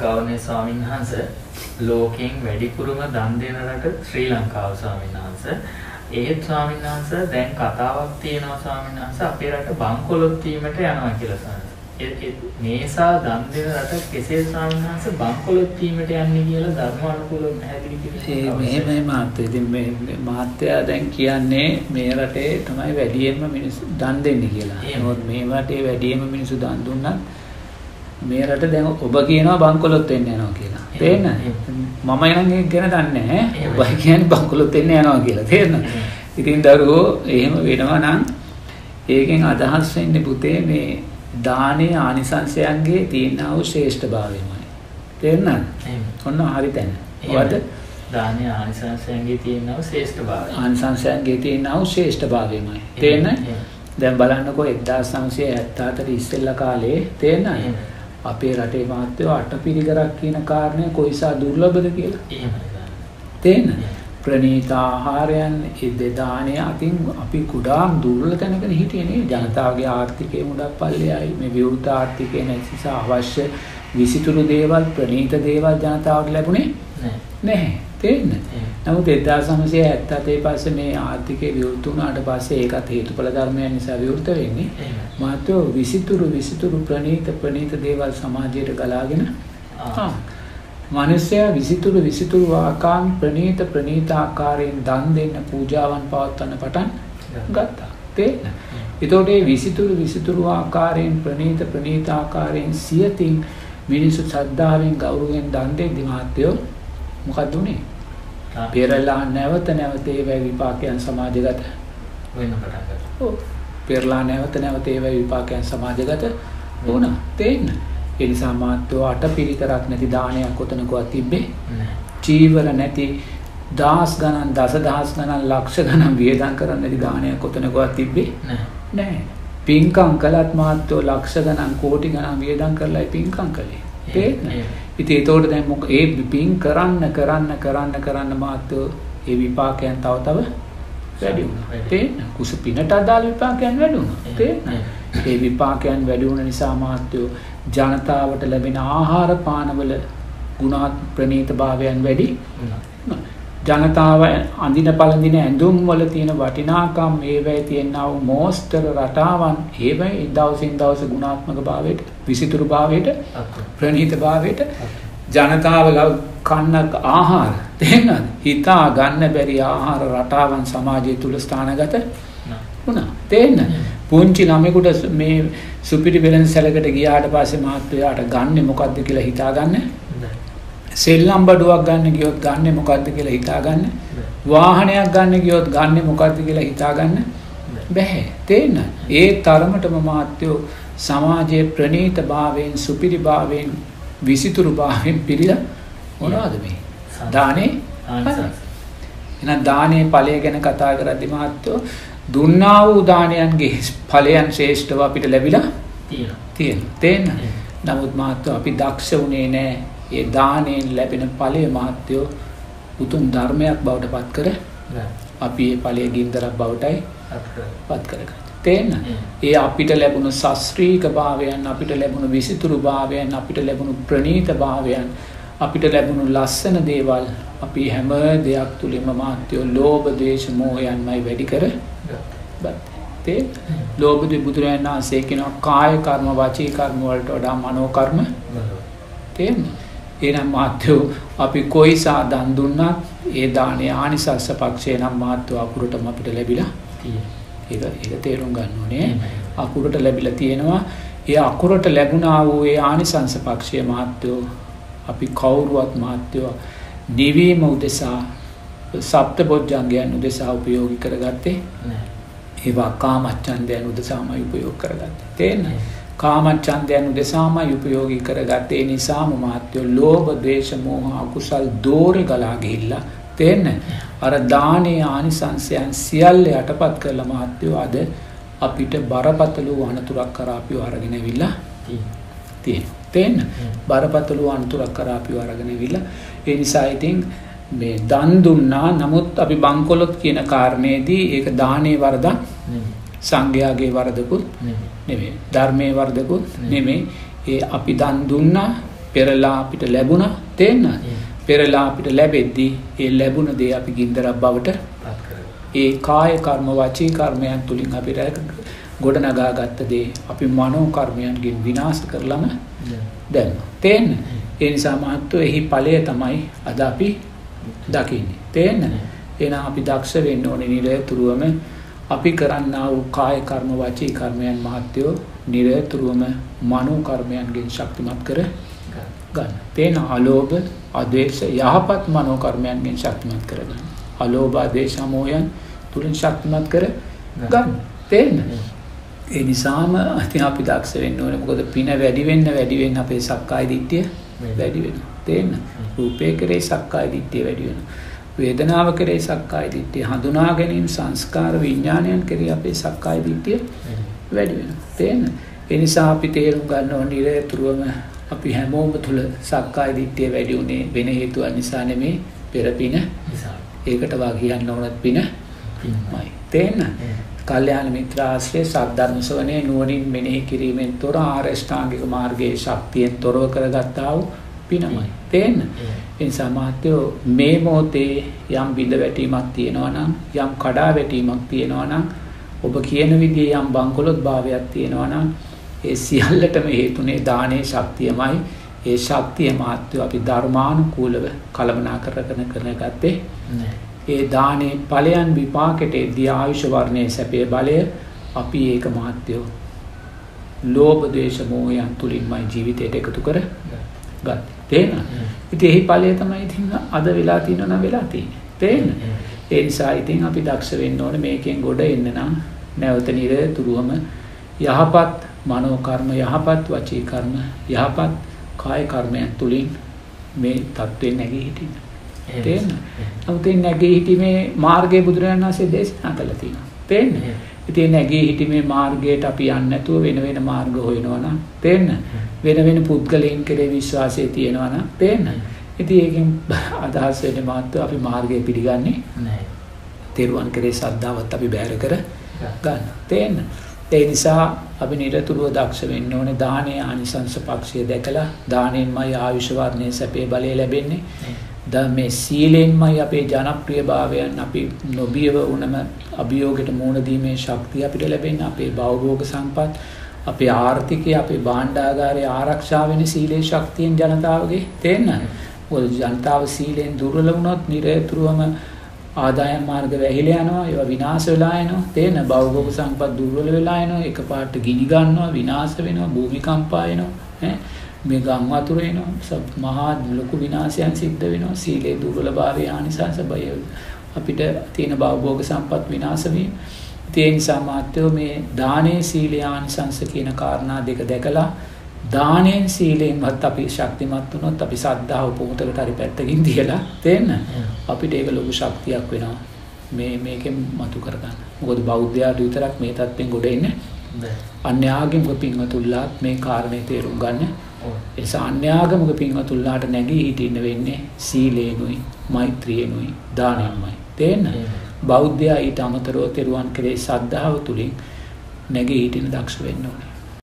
ගෞරවනීය ස්වාමීන් වහන්සේ ලෝකෙන් වැඩිපුරම දන් දෙන රට ශ්‍රී ලංකාව ස්වාමීන් වහන්සේ. ඒත් ස්වාමීන් වහන්සේ දැන් කතාවක් තියෙනවා ස්වාමීන් වහන්සේ අපේ රට බංකොලොත් වීමට යනවා කියලා ස්වාමීන් මේසා දන් දෙන රට කෙසේ ස්වාමීන් වහන්සේ බංකොලොත් වීමට යන්නේ කියලා ධර්මානුකූලව පැහැදිලි කිව්වා. මේ මේ මාත්‍ය ඉතින් මේ මාත්‍යා දැන් කියන්නේ මේ රටේ තමයි වැඩියෙන්ම මිනිස්සු දන් දෙන්නේ කියලා. නමුත් මේ රටේ වැඩියෙන්ම මිනිස්සු දන් දුන්නත් මේ රට දැන් ඔබ කියනවා බංකොලොත් වෙන්න යනවා කියලා. තේරෙනවද? මම නම් ඒක ගැන දන්නේ නැහැ. ඔබ කියන්නේ බංකොලොත් වෙන්න යනවා කියලා. තේරෙනවද? ඉතින් දරුවෝ එහෙම වෙනවා නම් ඒකෙන් අදහස් වෙන්නේ පුතේ මේ දානයේ ආනිසංශයන්ගේ තියෙනා වූ ශ්‍රේෂ්ඨභාවයමයි. තේරෙනවද? ඔන්න හරි තැන. ඔයද දානයේ ආනිසංශයන්ගේ තියෙනා වූ ශ්‍රේෂ්ඨභාවය. ආනිසංශයන්ගේ තියෙනා වූ ශ්‍රේෂ්ඨභාවයමයි. තේරෙනවද? දැන් බලන්නකෝ 1974 ඉස්සෙල්ලා කාලේ තේරෙනවද? අපේ රටේ මාත්‍යව අටපිරිකරක් කියන කාරණය කොයිසා දුර්ලභද කියලා. එහෙමයි. තේන්න ප්‍රනීත ආහාරයන් දෙදානය අතින් අපි කුඩාම් දුර්වල තැනක හිටියේ නේ ජනතාවගේ ආර්ථිකය මුඩක් පල්ලෙයයි මේ විවෘත ආර්ථිකය නැති නිසා අවශ්‍ය විසිතුරු දේවල් ප්‍රනීත දේවල් ජනතාවට ලැබුණේ නැහැ. තේන්න. නමුත් 1977 පස්සේ මේ ආර්ථිකය විවෘත වුණාට පස්සේ ඒකත් හේතුඵල ධර්මයන් නිසා විවෘත වෙන්නේ. මාත්‍රෝ විසිතුරු විසිතුරු ප්‍රනීත ප්‍රනීත දේවල් සමාජයට ගලාගෙන මිනිස්සයා විසිතුරු විසිතුරු ආකාන් ප්‍රනීත ප්‍රනීත ආකාරයෙන් දන් දෙන්න පූජාවන් පවත්වන්න පටන් ගත්තා. තේන්න. එතකොට මේ විසිතුරු විසිතුරු ආකාරයෙන් ප්‍රනීත ප්‍රනීත ආකාරයෙන් සියතින් මිනිස්සු ශ්‍රද්ධාවෙන් ගෞරවයෙන් දන් දෙද්දි මාත්‍යෝ මොකක්ද උනේ? පෙරලා නැවත නැවත ඒවැ විපාකයන් සමාජගත වෙන්න පටන්. පෙරලා නැවත නැවත ඒවැ විපාකයන් සමාජගත වුණා. තේන්න. ඒ නිසා මාත්‍යෝ අටපිරිකරක් නැති දානයක් කොතනකවත් තිබ්බේ. චීවර නැති දහස් ගණන් දසදහස් ගණන් ලක්ෂ ගණන් වියදම් කරන්න නැති දානයක් කොතනකවත් තිබ්බේ නැහැ. නැහැ. පින්කම් කළත් මාත්‍යෝ ලක්ෂ ගණන් කෝටි ගණන් වියදම් කරලායි පින්කම් කළේ. තේරෙනවද? ඉතින් ඒතකොට දැන් මොක ඒ පින් කරන්න කරන්න කරන්න කරන්න මාත්‍යෝ ඒ විපාකයන් තව තව වැඩි වුණා. තේන්න කුස පිනට අදාළ විපාකයන් වැඩි වුණා. තේන්න ඒ විපාකයන් වැඩි වුණ නිසා මාත්‍යෝ ජනතාවට ලැබෙන ආහාර පානවල ගුණාත් ප්‍රනීත භාවයන් වැඩි ජනතාව අඳින පළඳින ඇඳුම් වල තියෙන වටිනාකම් ඒවැයි තියෙනා වූ මෝස්තර රටාවන් ඒවැයි දවසින් දවස ගුණාත්මක භාවයට විසිතුරු භාවයට ප්‍රනීත භාවයට ජනතාව කන්නක් ආහාර තේරෙනවද හිතා ගන්න බැරි ආහාර රටාවන් සමාජය තුල ස්ථානගත වුණා. තේරෙනවද පුංචි ළමයෙකුට මේ සුපිරි වෙළඳසැලකට ගියාට පස්සේ මහත්වයාට ගන්නෙ මොකද්ද කියලා හිතාගන්න සෙල්ලම් බඩුවක් ගන්න ගියොත් ගන්නෙ මොකද්ද කියලා හිතාගන්න වාහනයක් ගන්න ගියොත් ගන්නෙ මොකද්ද කියලා හිතාගන්න බැහැ. තේන්න ඒ තරමටම මාත්‍යෝ සමාජයේ ප්‍රනීත භාවයෙන් සුපිරි භාවයෙන් විසිතුරු භාවයෙන් පිළිලා මොනවද මේ දානේ එහෙනම් දානේ ඵලය ගැන කතා කරද්දි මහත්තයෝ දුන්නා වූ දානයන්ගේ ඵලයන් ශ්‍රේෂ්ඨව අපිට ලැබිලා තියෙනවා. තියෙනවා. තේන්න. නමුත් මහත්තයෝ අපි දක්ෂ වුණේ නැහැ. ඒ දාණයෙන් ලැබෙන ඵලය මහත්තයෝ උතුම් ධර්මයක් බවට පත් කර අපි ඒ ඵලයේ ගින්දරක් බවටයි පත් කරගන්න. තේන්න. ඒ අපිට ලැබුණු ශාස්ත්‍රීක භාවයන් අපිට ලැබුණු විසිතුරු භාවයන් අපිට ලැබුණු ප්‍රනීත භාවයන් අපිට ලැබුණු ලස්සන දේවල් අපි හැම දෙයක් තුළින්ම මාත්‍යෝ ලෝභ දේශ මෝහයන්මයි වැඩි කර තේ ලෝභ දී බුදුරජාණන් වහන්සේ කියනවා කාය කර්ම වාචික කර්ම වලට වඩා මනෝ කර්ම. තේන්න? එහෙනම් මාත්‍යෝ අපි කොයිසා දන් දුන්නත් ඒ දානේ ආනිසස්ස පක්ෂේ නම් මාත්‍යෝ අකුරටම අපිට ලැබිලා ඒක ඒක තේරුම් ගන්න ඕනේ. අකුරට ලැබිලා තියෙනවා. ඒ අකුරට ලැබුණා වූ ඒ ආනිසංස පක්ෂයේ මාත්‍යෝ අපි කවුරුවත් මාත්‍යෝ නිවීම උදෙසා සප්ත බොජ්ජංගයන් උදෙසා උපයෝගී කරගත්තේ ඒවා කාමච්ඡන්දයන් උදෙසාමයි උපයෝග කරගත්තේ. තේරෙනවද? කාමච්ඡන්දයන් උදෙසාමයි උපයෝගී කරගත්තේ. ඒ නිසාම මාත්‍යෝ ලෝභ ද්වේෂ මෝහ අකුසල් දෝරේ ගලා ගිහිල්ලා තේරෙන්නේ අර දානේ ආනිසංසයන් සියල්ල යටපත් කරලා මාත්‍යෝ අද අපිට බරපතල අනතුරක් කරා අපිව අරගෙන ඇවිල්ලා තියෙනවා. තේන්න. බරපතල අනතුරක් කරා අපිව අරගෙන ඇවිල්ලා. ඒ නිසා ඉතින් මේ දන් දුන්නා. නමුත් අපි බංකොලොත් කියන කාරණේදී ඒක දානේ වරදක්. සංඝයාගේ වරදකුත් නෙමෙයි. ධර්මයේ වරදකුත් නෙමෙයි. ඒ අපි දන් දුන්නා පෙරලා අපිට ලැබුණා. තේන්න. පෙරලා අපිට ලැබෙද්දී ඒ ලැබුණ දේ අපි ගින්දරක් බවට ඒ කාය කර්ම වචී කර්මයන් තුළින් අපිට ගොඩනගා ගත්ත දේ අපි මනෝ කර්මයන්ගෙන් විනාශ කරලම දැන්න තේන්න? ඒ නිසා මහත්ව එහි ඵලය තමයි අද අපි දකින්නේ. තේන්න? එන අපි දක්ෂ වෙන්න ඕනේ නිරතුරුවම. අපි කරන්නා වූ කාය කර්ම වචී කර්මයන් මහත්යෝ නිරතුරුවම මනෝ කර්මයන්ගෙන් ශක්තිමත් කර ගන්න. තේන අලෝභ අද්වේෂ යහපත් මනෝ කර්මයන්ගෙන් ශක්තිමත් කරගන්න. අලෝභ ආදේශ මොහයන් තුලින් ශක්තිමත් කර ගන්න. තේන්න. ඒ නිසාම ඉතින් අපි දක්ෂ වෙන්න ඕනේ. මොකද පින වැඩි වෙන්න වැඩි වෙන්න අපේ සක්කාය දිට්ඨිය වැඩි වෙනවා. තේන්න. රූපේ කරේ සක්කාය දිට්ඨිය වැඩි වෙනවා. වේදනාව කරේ සක්කාය දිට්ඨිය හඳුනා ගැනීම සංස්කාර විඥානයන් කරේ අපේ සක්කාය දිට්ඨිය වැඩි වෙනවා. තේන්න. ඒ නිසා අපි තේරුම් ගන්න ඕනේ නිරතුරුවම අපි හැමෝම තුල සක්කාය දිට්ඨිය වැඩි උනේ වෙන හේතුවක් නිසා නෙමේ පෙර පින නිසා. ඒකට වා කියන්න ඕනත් පින පින්මයි. තේන්න. කල්යාණ මිත්‍ර ආශ්‍රය සද්ධර්ම ශ්‍රවණේ නුවණින් මෙනෙහි කිරීමෙන් තොර ආරෂ්ඨාංගික මාර්ගයේ ශක්තියෙන් තොරව කරගත්තා වූ පිනමයි. තේන්න. ඒ නිසා මාත්‍යෝ මේ මොහොතේ යම් බිඳ වැටීමක් තියෙනවා නම් යම් කඩා වැටීමක් තියෙනවා නම් ඔබ කියන විදිහේ යම් බංකොලොත් භාවයක් තියෙනවා නම් ඒ සියල්ලටම හේතුනේ දානේ ශක්තියමයි. ඒ ශක්තිය මාත්‍යෝ අපි ධර්මානුකූලව කළමනා කරගෙන කරන ගත්තේ ඒ දානේ ඵලයන් විපාකෙට එද්දී ආයුෂ වර්ණයේ සැපේ බලය අපි ඒක මහත්යෝ ලෝභ ද්වේෂ මෝහයන් තුලින්මයි ජීවිතයට එකතු කර ගත්තේ. තේරෙනවද? ඉතින් එහි ඵලය තමයි ඉතින් අද වෙලා තියෙනවා නම් වෙලා තියෙන්නේ. තේරෙනවද? ඒ නිසා ඉතින් අපි දක්ෂ වෙන්න ඕනේ මේකෙන් ගොඩ එන්න නම් නැවත නිරතුරුවම යහපත් මනෝ කර්ම යහපත් වචී කර්ම යහපත් කාය කර්මයන් තුලින් මේ தත්වෙන් නැගී හිටින්න. තේන්න නමුත් ඒ නැගී හිටීමේ මාර්ගය බුදුරජාණන් වහන්සේ දේශනා කළා තියෙනවා. තේන්න ඉතින් නැගී හිටීමේ මාර්ගයට අපි යන්නේ නැතුව වෙන වෙන මාර්ග හොයනවා නම් තේන්න වෙන වෙන පුද්ගලයන් කෙරේ විශ්වාසය තියෙනවා නම් තේන්න ඉතින් ඒකෙන් අදහස් වෙන්නේ මාත්‍ර අපි මාර්ගය පිළිගන්නේ නැහැ. තෙරුවන් කෙරේ ශ්‍රද්ධාවත් අපි බැහැර කර ගන්න. තේන්න ඒ නිසා අපි නිරතුරුව දක්ෂ වෙන්න ඕනේ. දානයේ ආනිසංස පක්ෂය දැකලා දානෙන්මයි ආයුෂ වර්ණයේ සැපේ බලය ලැබෙන්නේ. ද මේ සීලෙන්මයි අපේ ජනප්‍රියභාවයන් අපි නොබියව වුණම අභියෝගයට මුහුණ දීමේ ශක්තිය අපිට ලැබෙන්නේ අපේ භවභෝග සම්පත් අපේ ආර්ථිකය අපේ භාණ්ඩාගාරයේ ආරක්ෂා වෙන සීලේ ශක්තියෙන් ජනතාවගේ තේන්න. මොකද ජනතාව සීලෙන් දුර්වල වුණොත් නිරතුරුවම ආදායම් මාර්ග වැහිලා යනවා ඒවා විනාශ වෙලා යනවා තේන භවභෝග සම්පත් දුර්වල වෙලා යනවා එකපාරට ගිනි ගන්නවා විනාශ වෙනවා භූමිකම්පා එනවා ඈ? මේ ගම් වතුර එනවා. මහා ලොකු විනාශයන් සිද්ධ වෙනවා. සීලේ දුර්වලභාවය ආනිසංස බය. අපිට තියෙන භවභෝග සම්පත් විනාශ වීම. ඒ නිසා මාත්‍යෝ මේ දානේ සීලේ ආනිසංස කියන කාරණා දෙක දැකලා දානෙන් සීලෙන්වත් අපි ශක්තිමත් වුණොත් අපි සද්ධාව පොමුතකට හරි පැත්තකින් තියලා තේන්න. අපිට ඒක ලොකු ශක්තියක් වෙනවා. මේ මේකෙන් මතු කරගන්න. මොකද බෞද්ධයාට විතරක් මේ තත්ත්වෙන් ගොඩ එන්නේ අන්‍යාගමික පින්වතුන්ලාත් මේ කාරණේ තේරුම් ගන්න. එසා අන්‍යාගමික පින්වතුන්ලාට නැගී හිටින්න වෙන්නේ සීලේනුයි මෛත්‍රියනුයි දානයන්මයි. තේන්න? බෞද්ධයා ඊට අමතරව තෙරුවන් කෙරේ සද්ධාව තුළින් නැගී හිටින දක්ෂ වෙන්න ඕනේ